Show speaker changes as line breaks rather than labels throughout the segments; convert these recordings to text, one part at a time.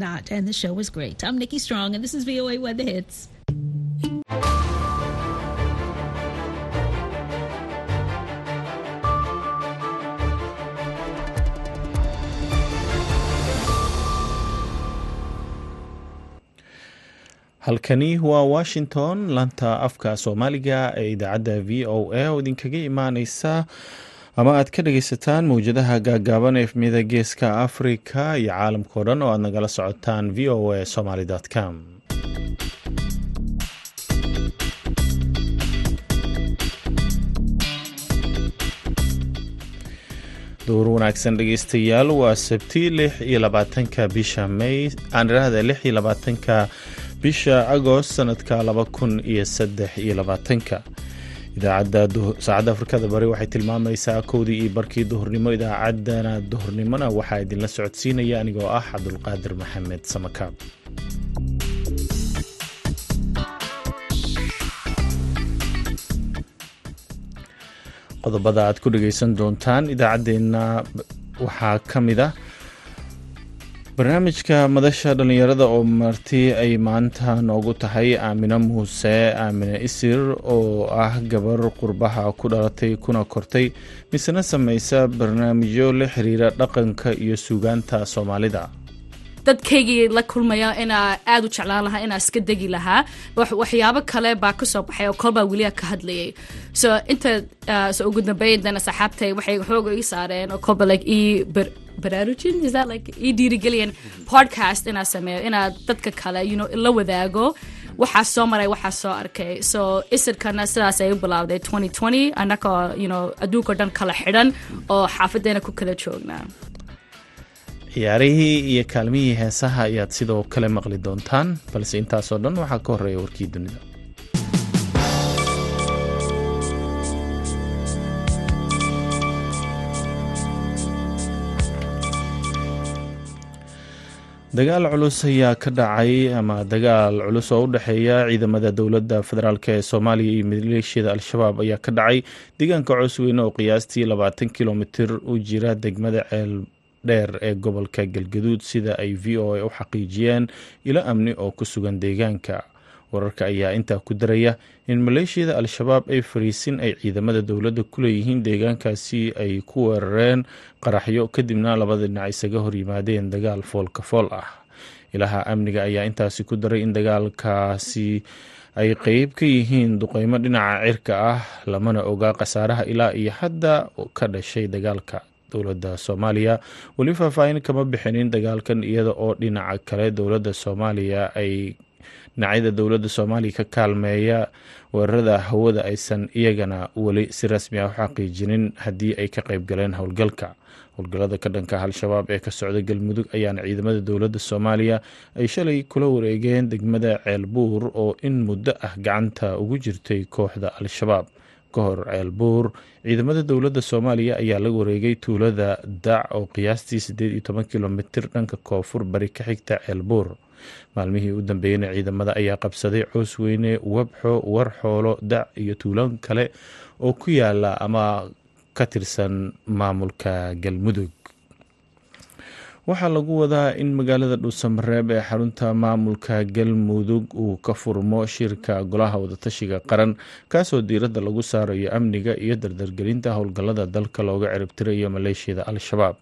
not, and the show was great. I'm Nikki Strong, and this is VOA Weather Hits.
halkani waa washington lanta afka soomaaliga ee idaacadda v o a oo idinkaga imaaneysa ama aad ka dhageysataan mowjadaha gaagaaban efmiyada geeska afrika iyo caalamkao dhan oo aad nagala socotaan v o a somaly com. Duur wanaagsan dhegeystayaal waa sabti lix iyo labaatanka bisha may aan idhaahda lix iyo labaatanka bisha agost sanadka laba kun iyo saddex iyo labaatanka idaacadda saacadda afrikada bari waxay tilmaamaysaa kowdii iyo barkii duhurnimo. Idaacaddana duhurnimona waxaa idinla socodsiinaya anigoo ah cabdulqaadir maxamed samakaab qodobada aad ku dhageysan doontaan idaacaddeenna waxaa ka mid ah barnaamijka madasha dhallinyarada oo marti ay maanta noogu tahay aamino muuse aamine isir oo ah gabar qurbaha ku dhalatay kuna kortay misena sameysa barnaamijyo la xiriira dhaqanka iyo suugaanta soomaalida.
Dadkaygii la kulmaya inaa aada u jeclaan lahaa inaa iska degi lahaa waxyaabo kale baa ka soo baxay oo kolbaa weliya ka hadlayay. So inta so ugu dambeydana saxaabtay waxay xooga ii saareen oo kolba like baraarujin is that dhiirigeliyan podcast inaa sameeyo inaa dadka kale you know la wadaago waxaa soo maray waxaa soo arkay. So isirkana sidaas ay u bilaawday 2020 annagoo you know adduunka dhan kala xidhan oo xaafadeena ku kala joognaa
ciyaarihii iyo kaalmihii heesaha ayaad sidoo kale maqli doontaan balse intaasoo dhan waxaa ka horreeya warkii dunida dagaal culus ayaa ka dhacay ama dagaal culus oo u dhexeeya ciidamada dowladda federaalk ee soomaaliya iyo maleeshiyada al-shabaab ayaa ka dhacay deegaanka coosweyne oo qiyaastii labaatan kilomitir u jira degmada ceel dheer ee gobolka galgaduud sida ay v o a u xaqiijiyeen ilo amni oo ku sugan deegaanka wararka ayaa intaa ku daraya in maleeshiyada al-shabaab ay fariisin ay ciidamada dowladda ku leeyihiin deegaankaasi ay ku weerareen qaraxyo kadibna labada dhinac isaga horyimaadeen dagaal foolka fool ah. Ilaha amniga ayaa intaasi ku daray in dagaalkaasi ay qeyb ka yihiin duqeymo dhinaca cirka ah lamana ogaa khasaaraha ilaa iyo hadda ka dhashay dagaalka dowladda soomaaliya. Weli faahfaahin kama bixinin dagaalkan iyada oo dhinaca kale dowladda soomaaliya ay dhinacyada dowladda soomaaliya ka kaalmeeya weerarada hawada aysan iyagana weli si rasmi ah u xaqiijinin haddii ay ka qeyb galeen howlgalka. Howlgallada ka dhanka al-shabaab ee ka socda galmudug ayaana ciidamada dowladda soomaaliya ay shalay kula wareegeen degmada ceelbuur oo in muddo ah gacanta ugu jirtay kooxda al-shabaab. Ka hor ceelbuur ciidamada dowladda soomaaliya ayaa la wareegay tuulada dac oo qiyaastii siddeed iyo toban kilomitir dhanka koonfur bari ka xigta ceelbuur maalmihii u dambeeyeyna ciidamada ayaa qabsaday coosweyne wabxo warxoolo dac iyo tuulan kale oo ku yaalla ama ka tirsan maamulka galmudug. Waxaa lagu wadaa in magaalada dhuusamareeb ee xarunta maamulka galmudug uu ka furmo shirka golaha wadatashiga qaran kaasoo diiradda lagu saarayo amniga iyo dardargelinta howlgallada dalka looga ciribtirayo maleeshiyada al-shabaab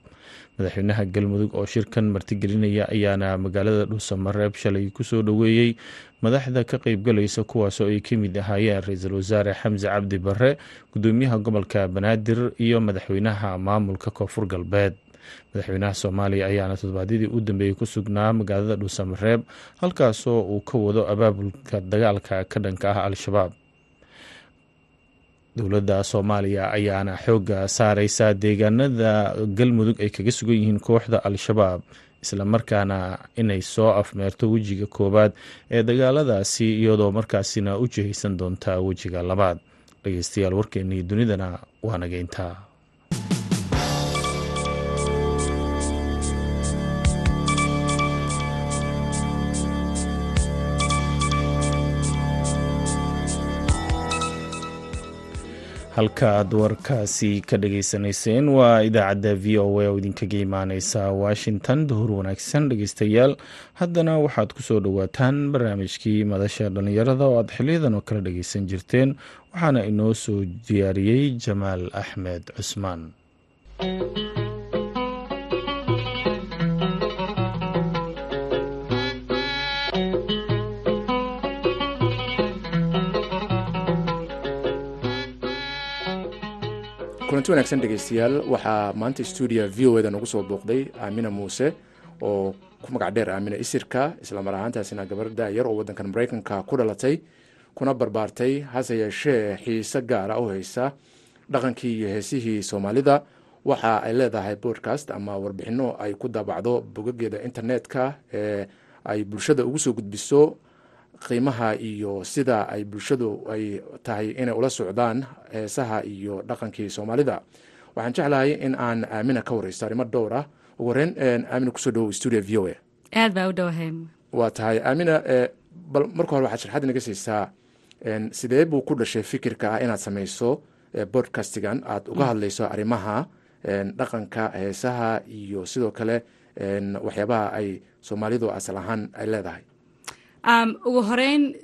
madaxweynaha galmudug oo shirkan martigelinaya ayaana magaalada dhuusamareeb shalay ku soo dhoweeyey madaxda ka qeybgalaysa kuwaasoo ay ka mid ahaayeen ra'iisul wasaare xamse cabdi bare gudoomiyaha gobolka banaadir iyo madaxweynaha maamulka koonfur galbeed. Madaxweynaha soomaaliya ayaana toddobaadyadii u dambeeyey ku sugnaa magaalada dhuusamareeb halkaasoo uu ka wado abaabulka dagaalka ka dhanka ah al-shabaab dowladda soomaaliya ayaana xoogga saareysa deegaanada galmudug ay kaga sugan yihiin kooxda al-shabaab islamarkaana inay soo afmeerto wejiga koowaad ee dagaaladaasi iyadoo markaasina u jihaysan doonta wejiga labaad. Dhegeystayaal warkeenii dunidana waa nageyntaa halka aad warkaasi ka dhageysanayseen waa idaacadda v o a oo idinkaga imaaneysa washington. Duhur wanaagsan dhegeystayaal haddana waxaad ku soo dhowaataan barnaamijkii madasha dhallinyarada oo aad xiliyadan oo kala dhageysan jirteen. Waxaana inoo soo diyaariyey jamaal axmed cusmaan
kulanti wanaagsan dhegeystayaal waxaa maanta stuudia v o eda nagu soo booqday aamina muuse oo ku magac dheer aamina isirka islamar ahaantaasina gabar daayar oo wadankan maraykanka ku dhalatay kuna barbaartay hase yeeshee xiise gaara u haysa dhaqankii iyo heesihii soomaalida. Waxa ay leedahay podcast ama warbixino ay ku daabacdo bogageeda internetka ee ay bulshada ugu soo gudbiso qiimaha iyo sida ay bulshadu ay tahay inay ula socdaan heesaha iyo dhaqankii soomaalida. Waxaan jeclahay in aan aamina ka wareysto arrimo dhowr ah. Ugu horeyn aamina ku soo dhawow studio v o a.
Aad baa u dhowahay
waa tahay. Aamina bal marka hore waxaad sharxad naga siisaa sidee buu ku dhashay fikirka ah inaad sameyso bodcastigan aad uga hadlayso arrimaha dhaqanka heesaha iyo sidoo kale waxyaabaha ay soomaalidu asal ahaan ay leedahay
ugu horeyn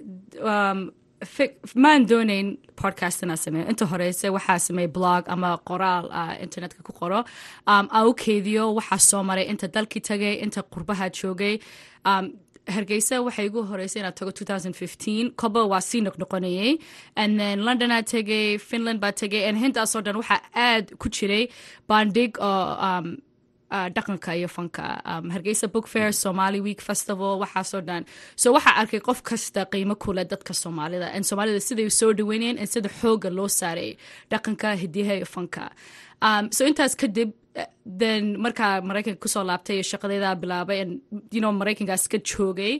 maan dooneyn podcast inaa sameeyo. Inta horeyse waxaa sameey blog ama qoraal internetka ku qoro. Aan u keydiyo waxaa soo maray inta dalkii tagay inta qurbaha joogay. Hargeysa waxay igu horeysay inaad tago koba waa sii noqnoqonayay. And then londonaa tegay finland baa tegay and hintaasoo dhan waxaa aad ku jiray bandhig oo dhaqanka iyo fanka. Hargeysa book fair somali week festival waxaasoo dhan. So waxaa arkay qof kasta qiimo kule dadka soomaalida n soomaalida siday soo dhaweynayeen n sida xooga loo saaray dhaqanka hidiyaha iyo fanka. So intaas kadib then markaa maraykanka ku soo laabtay shaqadeeda bilaabay you maraykankaas ka joogay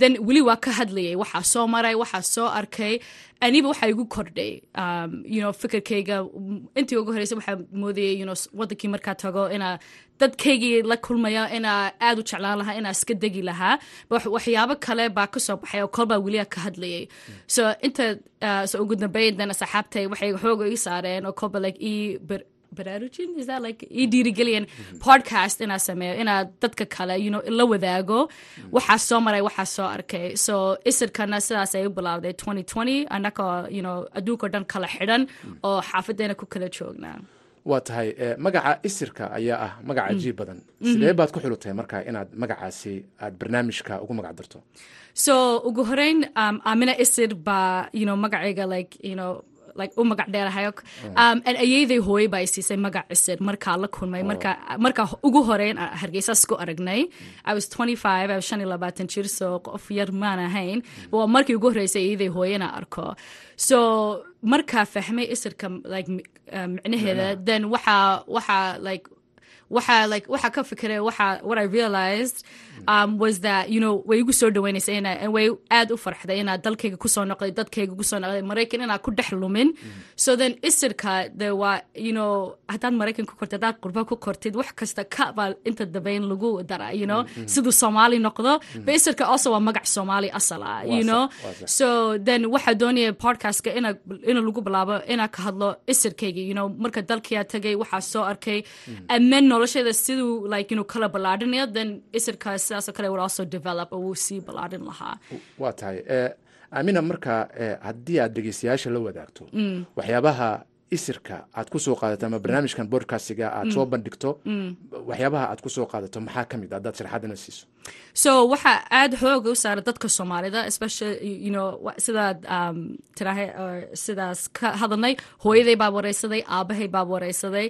then weli waa ka hadlayay waxaa soo maray waxaa soo arkay aniba waxaa igu kordhay. You know fikirkayga intii ugu horeysay waxaa moodayay you wadankii markaa tago inaa dadkaygii la kulmaya inaa aad u jeclaan lahaa inaa iska degi lahaa. Waxyaabo kale baa ka soo baxay oo kolbaa weliya ka hadlayay. So inta so ugu dambeyn dan asxaabtay waxay xooga ii saareen oo kolba like baraarujin is that like ii dhiirigeliyan podcast inaa sameeyo inaa dadka kale you know la wadaago. Waxaa soo maray waxaa soo arkay. So isirkana sidaas ay u bilaawday. twenty twenty annagoo you know adduunka o dhan kala xidhan oo xaafadeena ku kala joognaa.
Waa tahay magaca isirka ayaa ah magac cajiib badan. Sidee baad ku xulutay marka inaad magacaasi aad barnaamijka ugu magac darto?
So ugu horeyn amina isir baa you know magacayga like you know like u magac dheerahayo um, and ayeyday hooye baa siisay magac isir markaa la kulmay. Marka markaa ugu horeyn hargeysaas ku aragnay. I was 25 i was shan iyo labaatan jir so qof yar maan ahayn. Waa markii ugu horeysay ayeyday hooye inaa arko. So markaa fahmay isirka like micnaheeda. Then waxaa waxaa like waxaa like waxaa ka fikiray waxa what I realized um, was that you know way igu soo dhaweynaysa ina way aad u farxday inaad dalkayga ku soo noqday dadkayga ku soo noqday maraykan inaad ku dhex lumin. So then isirka de waa you know haddaad maraykan ku kortid haddaad qurba ku kortid wax kasta ka baa inta dambeyn lagu dara you know? Siduu soomaali noqdo ba isirka also waa magac soomaali asal ah you know? so then waxaa doonaya podcastka ina ina lagu bilaabo inaa ka hadlo isirkayga you know? Marka dalkiyaa tagay waxaa soo arkay and then noloshada siduu like you know kala ballaadhinayo then isirkaas sidaasoo kale would also develop oo wuu sii ballaadhin lahaa
waa tahay aamina marka haddii aad dhegeystayaasha la wadaagto waxyaabaha isirka aad ku soo qaadato ama barnaamijkan bodcastiga aad soo bandhigto waxyaabaha aad ku soo qaadato maxaa ka mid haddaad sharxadina siiso.
So waxaa aad xooga u saara dadka soomaalida especially you know sidaad um, sidaas ka hadalnay hooyaday baa wareysaday aabahay baa wareysaday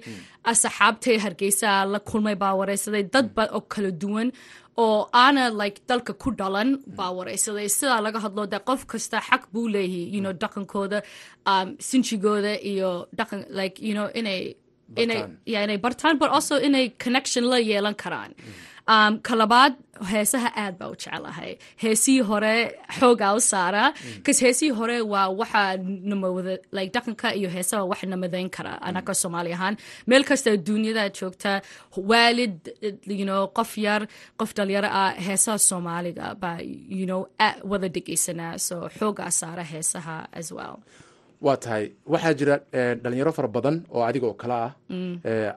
asxaabtay hargeysa la kulmay baa wareysaday dad ba oo kala duwan oo aana like dalka ku dhalan baa wareysaday. Sidaa laga hadlo de qof kasta xaq buu leeyahay you know dhaqankooda um, sinjigooda iyo dhaqan like you know inay inay ya inay bartaan but also inay connection la yeelan karaan um, kalabaad heesaha aad baa u jecelahay heesihii hore xoogaa u saara bcause heesihii hore waa waxaa namawada like dhaqanka iyo heesaha wax namadayn kara anaka soomaali ahaan. Meel kasta duunyada joogta waalid you know qof yar qof dhalinyaro ah heesaha soomaaliga baa you know wada dhegeysanaa so xoogaa saara heesaha as well.
Waa tahay waxaa jira eh, dhalinyaro fara badan oo adiga oo kale ah eh,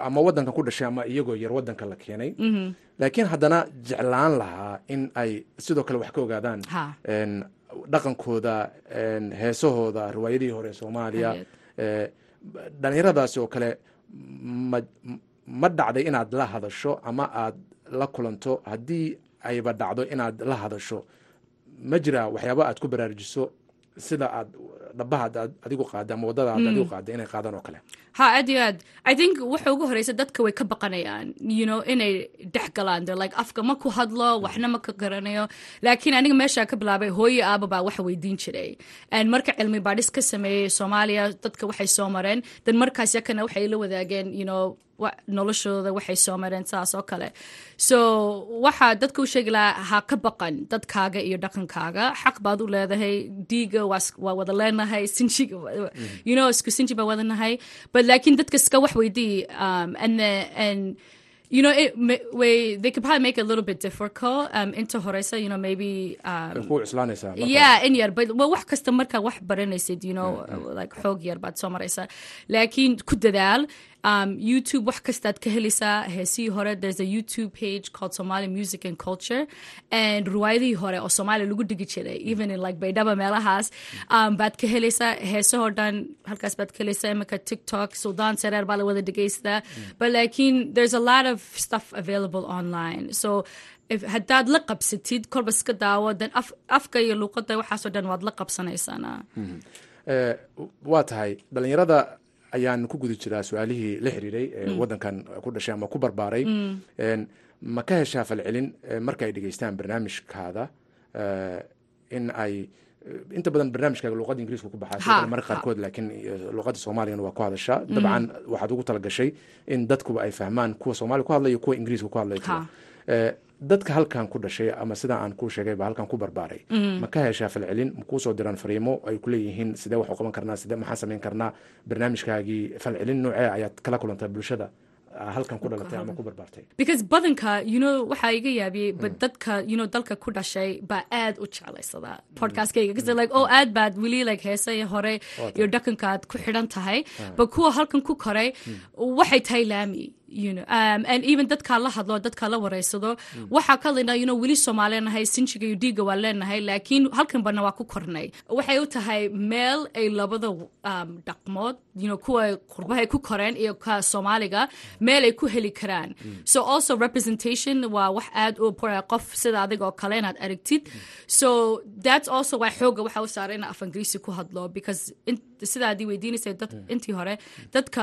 ama wadankan ku dhashay ama iyagoo yar wadanka la keenay. Laakiin haddana jeclaan lahaa in ay sidoo kale wax ka ogaadaan dhaqankooda heesahooda riwaayadihii hore ee soomaaliya. Eh, dhalinyaradaasi oo kale ma ma dhacday inaad la hadasho ama aad la kulanto. Haddii ayba dhacdo inaad la hadasho ma jira waxyaaba aad ku baraarujiso sida aad dhabaha adigu qaada ama waddada adigu qaada inay qaadaan oo kale.
Ha aad iyo aad. I think waxa ugu horeysa dadka way ka baqanayaan you know inay dhex galaan. They're like afka ma ku hadlo waxna ma ka garanayo. Laakiin aniga meeshaa ka bilaabay hooyo aaba baa wax weydiin jiray. And marka cilmi baadhis ka sameeyey soomaaliya dadka waxay soo mareen. Dan markaas yakana waxay la wadaageen you know noloshooda waxay soo mareen saas oo kale. So waxaa dadka u sheegi lahaa ha ka baqan dadkaaga iyo dhaqankaaga. Xaq baad u leedahay diiga waa wada leenahay wa- you know isku sinji baa wada nahay. But laakiin dadka iska wax weydii um, and and you know it way they could probably make it a little bit difficult um, inta horeysa you know maybe um,
marka.
yeah in yar but well, wax kasta markaa wax baranaysid you know like xoog yar baad soo maraysaa. Laakiin ku dadaal um, youtube wax kastaad ka helaysaa heesihii hore. There's a youtube page called somali music and culture. And ruwaayadihii hore oo soomaaliya lagu dhigi jiray even in like baydhaba meelahaas um, baad ka helaysaa heesahoo dhan halkaas baad ka helaysaa imika tiktok sudan sareer baa la wada dhegaystaa but laakiin there's a lot of stuff available online. So haddaad la qabsatid kolba iska daawo. Af, afka iyo luuqada waxaasoo dhan waad la qabsanaysaana.
Eh, waa tahay. Dhalinyarada ayaan ku guda jiraa su'aalihii la xiriiray ee wadankan ku dhashay ama ku barbaaray. En, ma ka heshaa falcelin marka ay dhegeystaan barnaamijkaada in ay inta badan barnaamijkaaga luuqada ingiriiska ku baxaa marka qaarkood laakiin luuqada soomaaligana waa ku hadashaa. Dabcan waxaad ugu talagashay in dadkuba ay fahmaan kuwa soomaaliya ku hadlaya kuwa ingiriiska ku hadlaya
Ha.
Dadka halkan ku dhashay ama sida aan kuu sheegay ba halkan ku barbaaray. Ma ka heshaa falcelin ma kuu soo diraan fariimo ay ku leeyihiin sidee wax u qaban karnaa sidee maxaan samayn karnaa barnaamijkaagii falcelin noocee ayaad kala kulantay bulshada ah, halkan ku dhalatay ama ku barbaartay?
Because badanka you know waxaa iga yaabiyey but dadka you know dalka ku dhashay baa aad u jeclaysada podcastkayga because they're like oh aad baad weli like heesaya hore iyo dhaqankaad ku xidhan tahay. But kuwa halkan ku koray waxay tahay laami you know um, and even dadkaa la hadlo dadkaa la wareysado waxaa ka hadlaynaa you know weli soomaali nahay sinjiga iyo dhiiga waa leenahay laakiin halkan bana waa ku kornay. Waxay u tahay meel ay labada um, dhaqmood you know kuwa qurbahay ku koreen iyo ka soomaaliga meel ay ku heli karaan. So also representation waa wax aad u important qof sida adiga oo kale inaad aragtid so that's also why xooga waxa u saaray in af ingiriisi ku hadlo because in- sida adii weydiinaysay dad intii hore dadka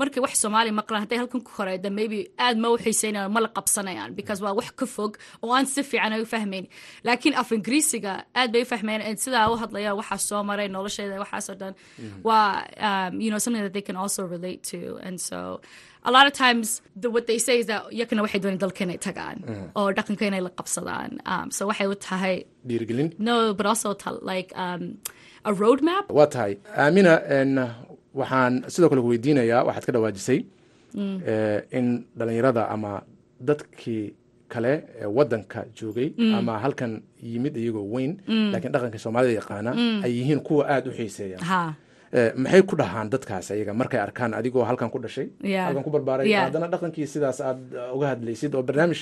markay wax soomaali maqlaan hadday halkan ku then maybe aad ma u xiiseynayaan ma la qabsanayaan because waa wax ka fog oo aan si fiican ay u fahmayn laakiin af ingiriisiga aad bay u fahmayaan and sidaa u hadlaya waxaa soo maray nolosheeda waxaasoo dhan waa um, you know something that they can also relate to. And so a lot of times the, what they say is that yakana waxay dooneen dalka inay tagaan oo dhaqanka inay la qabsadaan. Um, so waxay u tahay
dhiirigelin?
No but also like um, a roadmap.
Waa tahay. Aamina en, waxaan sidoo kale ku weydiinayaa waxaad ka dhawaajisay eh, in dhalinyarada ama dadkii kale ee wadanka joogay ama halkan yimid iyagoo weyn laakiin dhaqanka soomaalida yaqaana ay yihiin kuwa aada u xiiseeya. Eh, maxay ku dhahaan dadkaas ayaga? Markay arkaan adigoo halkan ku dhashay halkan ku barbaaray haddana dhaqankii sidaas aad uh, uga hadlaysid oo barnaamij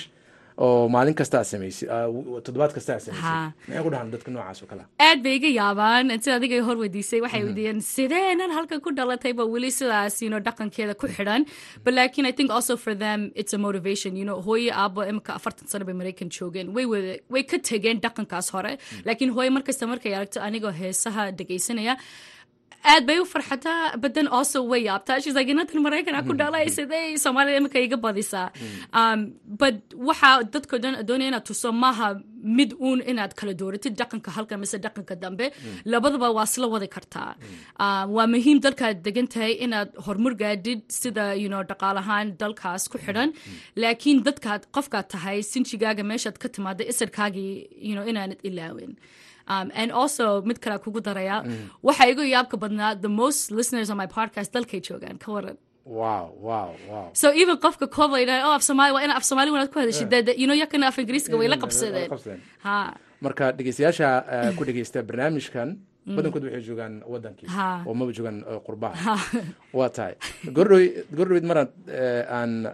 oo maalin kasta aad samaysid uh, w- toddobaad kasta aad samaysid.
Ha.
maxay ku dhahaan dadka noocaas oo kale.
Aad bay iga yaabaan sida adiga hor weydiisay waxay weydiiyeen sideenan halkan ku dhalatay ba weli sidaas you know dhaqankeeda ku xidhan? But laakiin i think also for them it's a motivation you know hooyo aabo imika afartan sano bay maraykan joogeen. Way ka tegeen dhaqankaas hore. Laakiin hooyo markasta markay aragto anigoo heesaha dhegaysanaya aad bay u farxataa but then also way yaabtaa she's like inantan maraykan ku dhalay sidee soomaalida imika iga badisaa but waxaa dadko dhan doonaya inaad tuso maaha mid uun inaad kala dooratid dhaqanka halkan mise dhaqanka dambe. Labadaba waa isla wadi kartaa um, waa muhiim dalkaad degan tahay inaad horumar gaadhid sida you know dhaqaalahaan dalkaas ku xidhan laakiin dadkaad qofkaad tahay sinjigaaga meeshaad ka timaada isirkaagii you know inaanad ilaawin and also mid kale kugu daraya waxa igu yaabka badnaa the most listeners on my podcast dalkay joogaan ka waran so even qofka kooba yidhaha oh af soomaali waa ina af soomaali wanaad ku hadashid you know yakana af ingiriiska way la qabsadeen.
marka dhegeystayaasha uh, ku dhegeysta barnaamijkan badankood waxay joogaan wadankii oo maba joogaan eh, qurbaha. Waa tahay. Gordhow gordhowed maraan eh, aan eh,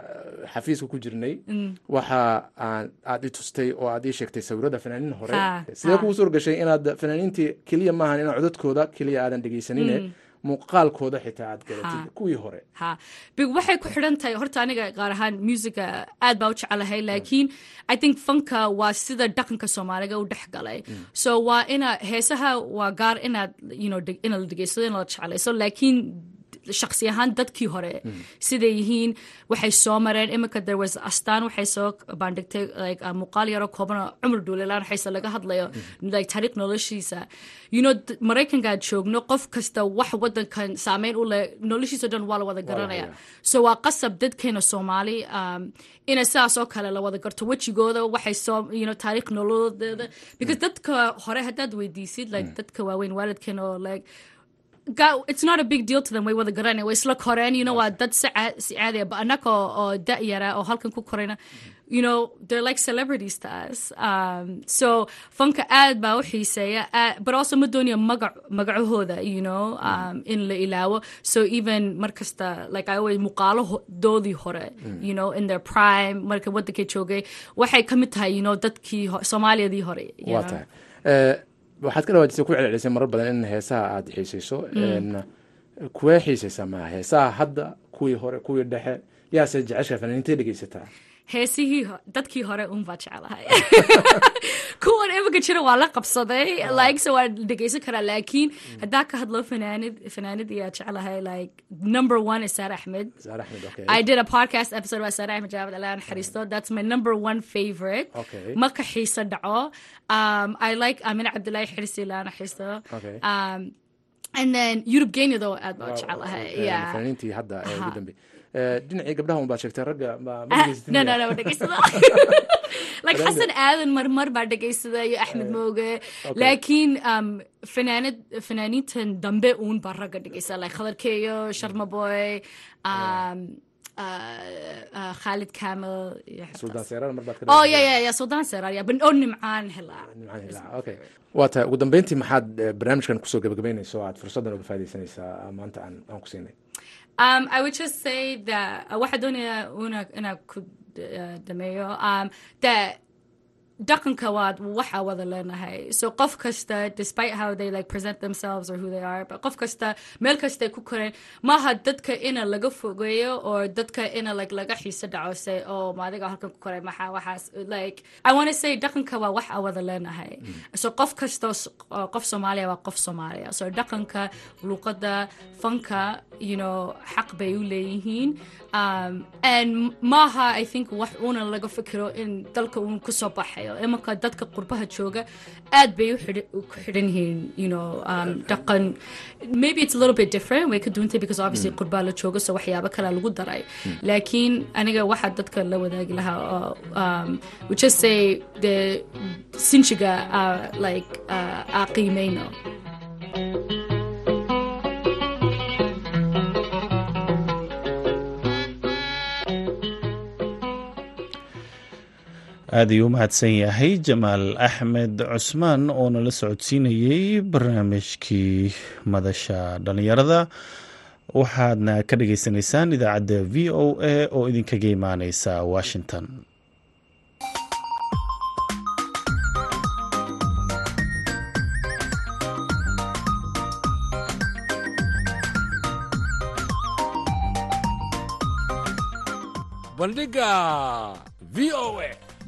xafiiska ku jirnay waxa aan aad i tustay oo aad ii sheegtay sawirada fanaaniin hore. Sidee kugu suur gashay inaad fanaaniintii keliya maahan inaa codadkooda keliya aadan dhegeysanine muuqaalkooda xitaa aad garatid kuwii hore.
Ha. Big waxay ku xidhan tahay horta aniga qaar ahaan musica aad baa u jecelahay laakiin i think funka waa sida dhaqanka soomaaliga u dhex galay. So waa ina heesaha waa gaar inaad you know inaad la dhegeysado in la jecelayso laakiin shaksi ahaan dadkii hore. Siday yihiin waxay soo mareen iminka there was astaan waxay soo bandhigtay like uh, muuqaal yaro kooban oo cumar duulelaan waxayse laga hadlayo like taariikh noloshiisa. You know d- maraykanka aad joogno qof kasta wax wadankan saameyn u leh noloshiisa dhan waa la wada garanaya. so waa qasab dadkeena soomaali um, ina sidaas oo kale la wada garto wejigooda waxay soo you know taariikh nolodooda because dadka hore haddaad weydiisid like dadka waaweyn waalidkeena oo like it's not a big deal to them way wada garanaya way isla koreen you know waa dad si caa- si caadiya but annaga oo da yara oo halkan ku korayna you know they're like celebrities to us. Um, so funka aad baa u xiiseeya but also ma doonaya magac magacahooda you know um, in la ilaawo. So even mar kasta like I always muuqaaladoodii hore you know in their prime marka wadankay joogay waxay ka mid tahay you know dadkii soomaaliyadii hore you know.
Waxaad ka dhawaajisay ku celcelisay marar badan in heesaha aad xiisayso. En, kuwee xiisaysaa maa heesaha hadda kuwii hore kuwii dhexe yaase jecesha fanaaniintay dhegeysataa
heesihii dadkii hore un baa jeclahay kuwan imika jira waa la qabsaday like so waa dhegeysan karaa laakiin haddaa ka hadlo fanaanid fanaanid iyaa jeclahay like number one is saar axmed
saar axmed
I did a podcast episode about Sarah Ahmed Javad Allah Haristo. That's my number one favorite.
Okay.
Maka Hisa Da'o. Um, I like Amina Abdullah Hirsi Lana Haristo.
Okay.
Um, Yurub much
Wow,
Allah.
okay,
Yeah.
fanaaniintii hadda ee ugu dambe dhinacii gabdhaha un baad sheegtay ragga
Ah, like Hassan Aadan marmar baa dhegeystada iyo Axmed Mooge. Laakiin um, fanaanid fanaaniintan dambe uun baa ragga dhegeysta. Like Khalid Keyo, Sharma Boy, um, Khalid Kamel. oh, Nimcaan Hila.
Nimcaan Hilaac, okay waa tahay ugu dambeyntii maxaad eh, barnaamijkan ku soo gabagabeynayso oo aad fursaddan uga faa'idaysanaysaa maanta aan ku siinay
Um, uh, waxa doonaya una ina ku uh, dameeyo um, dhaqanka waa waxa wada leenahay. So qof kasta despite how they like present themselves or who they are but qof kasta meel kasta ku koreen maaha dadka ina laga fogeeyo or dadka ina like laga xiiso dhaco say oh ma adiga halkan ku koray maxaa waxaas like I want to say dhaqanka waa waxa wada leenahay. So qof kasta qof Soomaaliya waa qof Soomaaliya. So dhaqanka luqada fanka you know xaq bay u leeyihiin. Um, and maaha I think wax una laga fikiro in dalka uun ku soo baxayo imanka dadka qurbaha jooga aad bay u xidhi- u ku xidhan yihiin you know um, dhaqan. Maybe it's a little bit different way ka duwantay because obviously qurbaa la jooga so waxyaabo kale lagu daray. Laakiin aniga waxa dadka la wadaagi lahaa oo um, we just say the sinjiga uh, like uh, aa qiimeyno
aad ayuu u mahadsan yahay jamaal axmed cusmaan oo nala socodsiinayey barnaamijkii madasha dhallinyarada waxaadna ka dhagaysanaysaan idaacadda v o a oo idinkaga imaaneysa washington.
Bandhiga v o a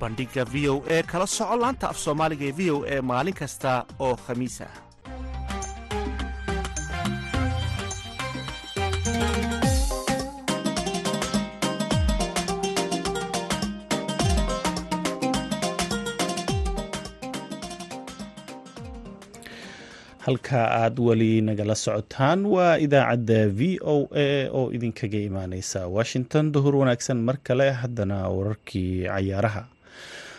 bandhiga v o a kala soco laanta af soomaaliga ee v o a maalin kasta oo khamiis ah
halka aad weli nagala socotaan waa idaacadda v o a oo idinkaga imaaneysa. Washington duhur wanaagsan mar kale haddana wararkii cayaaraha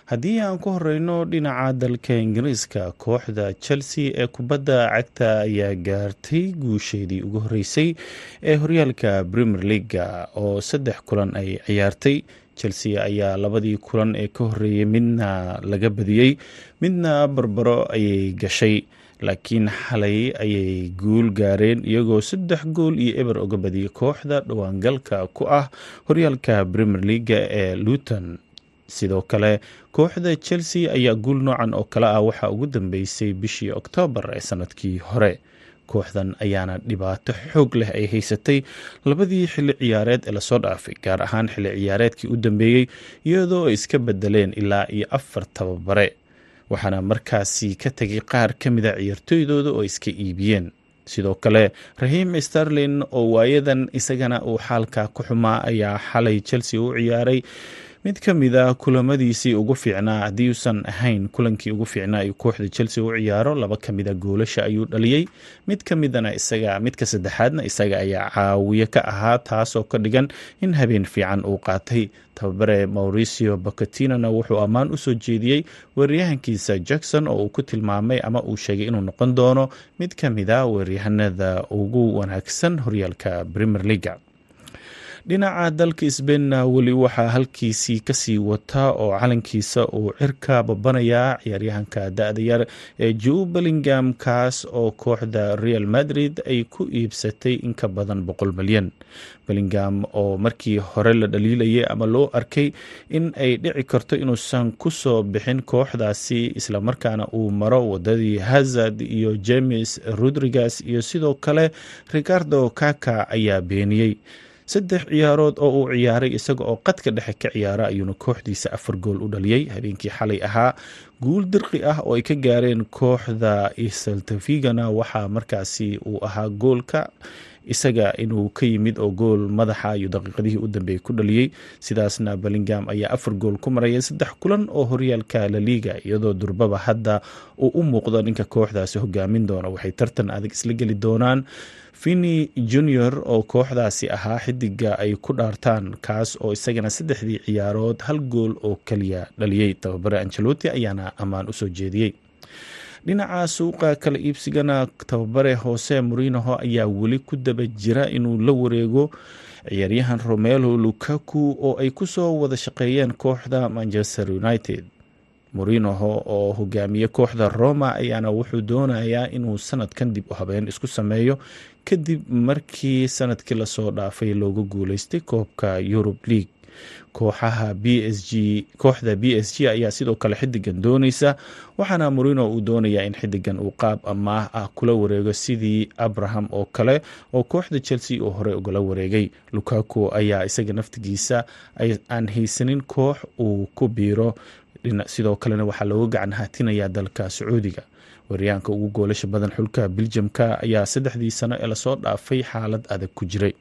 haddii aan ku horeyno dhinaca dalka ingiriiska kooxda chelsea ee kubadda cagta ayaa gaartay guusheedii ugu horeysay ee horyaalka premier leaga oo saddex kulan ay ciyaartay. Chelsea ayaa labadii kulan ee ka horeeyey midna laga badiyey midna barbaro ayay gashay laakiin xalay ayay guul gaareen iyagoo saddex gool iyo eber uga badiyay kooxda dhawaangalka ku ah horyaalka premier leaga ee luton sidoo kale kooxda chelsea ayaa guul noocan oo kale ah waxaa ugu dambeysay bishii oktoobar ee sannadkii hore. Kooxdan ayaana dhibaato xoog leh ay haysatay labadii xilli ciyaareed ee la soo dhaafay gaar ahaan xilli ciyaareedkii u dambeeyey iyadoo ay iska bedeleen ilaa iyo afar tababare. Waxaana markaasi ka tegay qaar ka mida ciyaartooydooda oo iska iibiyeen. Sidoo kale rahiim starlin oo waayadan isagana uu xaalka ku xumaa ayaa xalay chelsea u ciyaaray mid ka mid a kulamadiisii ugu fiicnaa haddii uusan ahayn kulankii ugu fiicnaa uu kooxda chelsea u ciyaaro laba ka mida goolasha ayuu dhaliyey mid ka midana isaga midka saddexaadna isaga ayaa caawiye ka ahaa taasoo ka dhigan in habeen fiican uu qaatay. Tababare mauricio bacatinona wuxuu ammaan u soo jeediyey weeryahankiisa jackson oo uu ku tilmaamay ama uu sheegay inuu noqon doono mid ka mid a weeryahanada ugu wanaagsan horyaalka premier leaga dhinaca dalka sbainna weli waxaa halkiisii ka sii wataa oo calankiisa uu cirka babanayaa ciyaaryahanka da-da yar ee joe bellingham kaas oo kooxda real madrid ay ku iibsatay in ka badan boqol milyan. Bellingham oo markii hore la dhaliilayay ama loo arkay in ay dhici karto inuusan ku soo bixin kooxdaasi islamarkaana uu maro wadadii hazard iyo james rodriguez iyo sidoo kale ricardo kaka ayaa beeniyey saddex ciyaarood oo uu ciyaaray isaga oo qadka dhexe ka ciyaara ayuuna kooxdiisa afar gool u dhaliyey habeenkii xalay ahaa guul dirqi ah oo ay ka gaareen kooxda isaltafigana waxaa markaasi uu ahaa goolka isaga inuu ka yimid oo gool madaxa iyo daqiiqadihii u dambeeyey ku dhaliyey sidaasna bellingham ayaa afar gool ku maraya saddex kulan oo horyaalka laliga iyadoo durbaba hadda uu u muuqdo ninka kooxdaasi hogaamin doona. Waxay tartan adag isla geli doonaan. Fini junior oo kooxdaasi ahaa xidiga ay ku dhaartaan kaas oo isagana saddexdii ciyaarood hal gool oo kaliya dhaliyey tababare anceloti ayaana ammaan u soo jeediyey dhinaca suuqa kala iibsigana tababare hoose morinoho ayaa weli ku daba jira inuu la wareego ciyaaryahan romelo lukaku oo ay ku soo wada shaqeeyeen kooxda manchester united. Morinoho oo hogaamiye kooxda roma ayaana wuxuu doonayaa inuu sanadkan dib u habeen isku sameeyo kadib markii sannadkii la soo dhaafay looga guuleystay koobka eurub league kooxaha b s g kooxda b s g ayaa sidoo kale xidigan dooneysa waxaana morino uu doonayaa in xidigan uu qaab amaah ah kula wareego sidii abraham oo kale oo kooxda chelsea uu horey ugala wareegay. Lukaku ayaa isaga naftigiisa aan haysanin koox uu ku biiro. Sidoo kalena waxaa looga gacan haatinayaa dalka sacuudiga. Waryaanka ugu goolasha badan xulka biljamka ayaa saddexdii sano ee la soo dhaafay xaalad adag ku jiray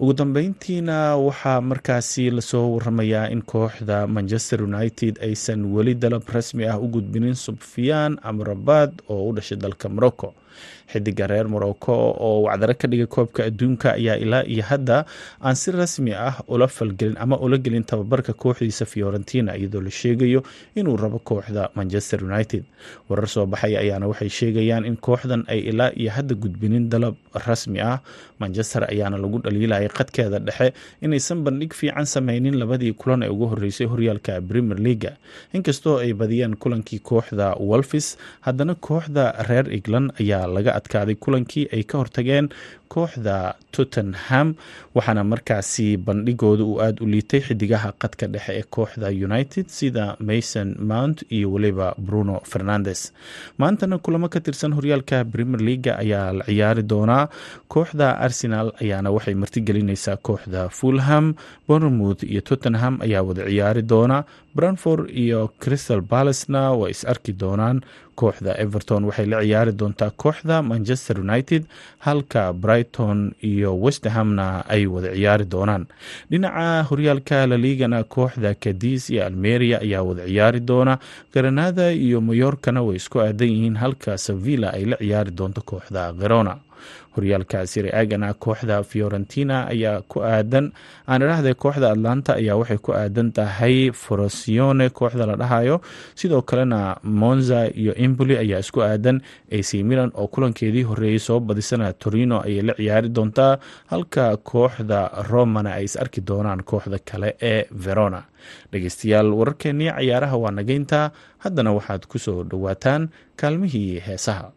ugu dambeyntiina waxaa markaasi la soo waramayaa in kooxda manchester united aysan weli dalab rasmi ah u gudbinin subfiyaan amrabaad oo u dhashay dalka morocco xidiga reer morocco oo wacdaro ka dhigay koobka adduunka ayaa ilaa iyo hadda aan si rasmi ah ula falgelin ama ula gelin tababarka kooxdiisa fiorentina iyadoo la sheegayo inuu rabo kooxda manchester united. Warar soo baxay ayaana waxay sheegayaan in kooxdan ay ilaa iyo hadda gudbinin dalab rasmi ah. Manchester ayaana lagu dhaliilayay qadkeeda dhexe inaysan bandhig fiican sameynin labadii kulan ee ugu horeysay horyaalka premier leaga inkastoo ay badiyeen kulankii kooxda wolfis haddana kooxda reer england ayaa laga adkaaday kulankii ay ka hortageen kooxda tottenham waxaana markaasi bandhigooda uu aada u liitay xidigaha qadka dhexe ee kooxda united sida mason mount iyo weliba bruno fernandes. Maantana kulamo ka tirsan horyaalka premier leaga ayaa la ciyaari doonaa kooxda arsenal ayaana waxay martigelineysaa kooxda fulham bournemouth iyo tottenham ayaa wada ciyaari doona branford iyo crystal balacena way is arki doonaan.
Kooxda everton waxay la ciyaari doontaa kooxda manchester united halka brighton iyo westhamna ay wada ciyaari doonaan. Dhinaca horyaalka laligana kooxda kadis iyo almeria ayaa wada ciyaari doona. Granada iyo mayorkana way isku aadan yihiin halka sevilla ay la ciyaari doonto kooxda verona horyaalka siriagana kooxda fiorentina ayaa ku aadan aan idhaahday kooxda atlanta ayaa waxay ku aadan tahay forosione kooxda la dhahayo. Sidoo kalena monza iyo emboli ayaa isku aadan. Ac milan oo kulankeedii horeeyey soo badisana torino ayay la ciyaari doontaa. Halka kooxda romana ay is arki doonaan kooxda kale ee verona. Dhegeystayaal wararkeenii cayaaraha waa nageynta haddana waxaad ku soo dhowaataan kaalmihii heesaha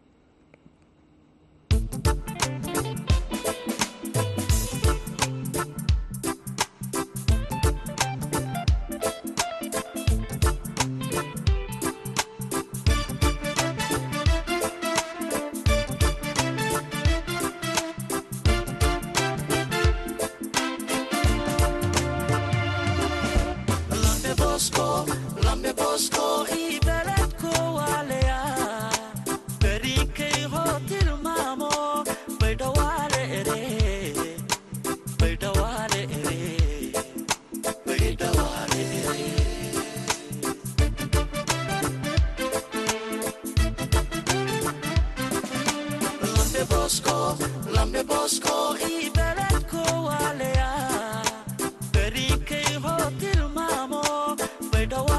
dhawaa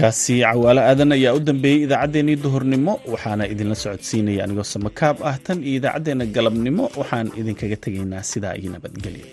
codkaasi cawaalo aadan ayaa u dambeeyey idaacaddeenii duhurnimo waxaana idinla socodsiinaya anigoo samakaab ah tan iyo idaacaddeenna galabnimo waxaan idinkaga tegaynaa sidaa iyo nabadgelyo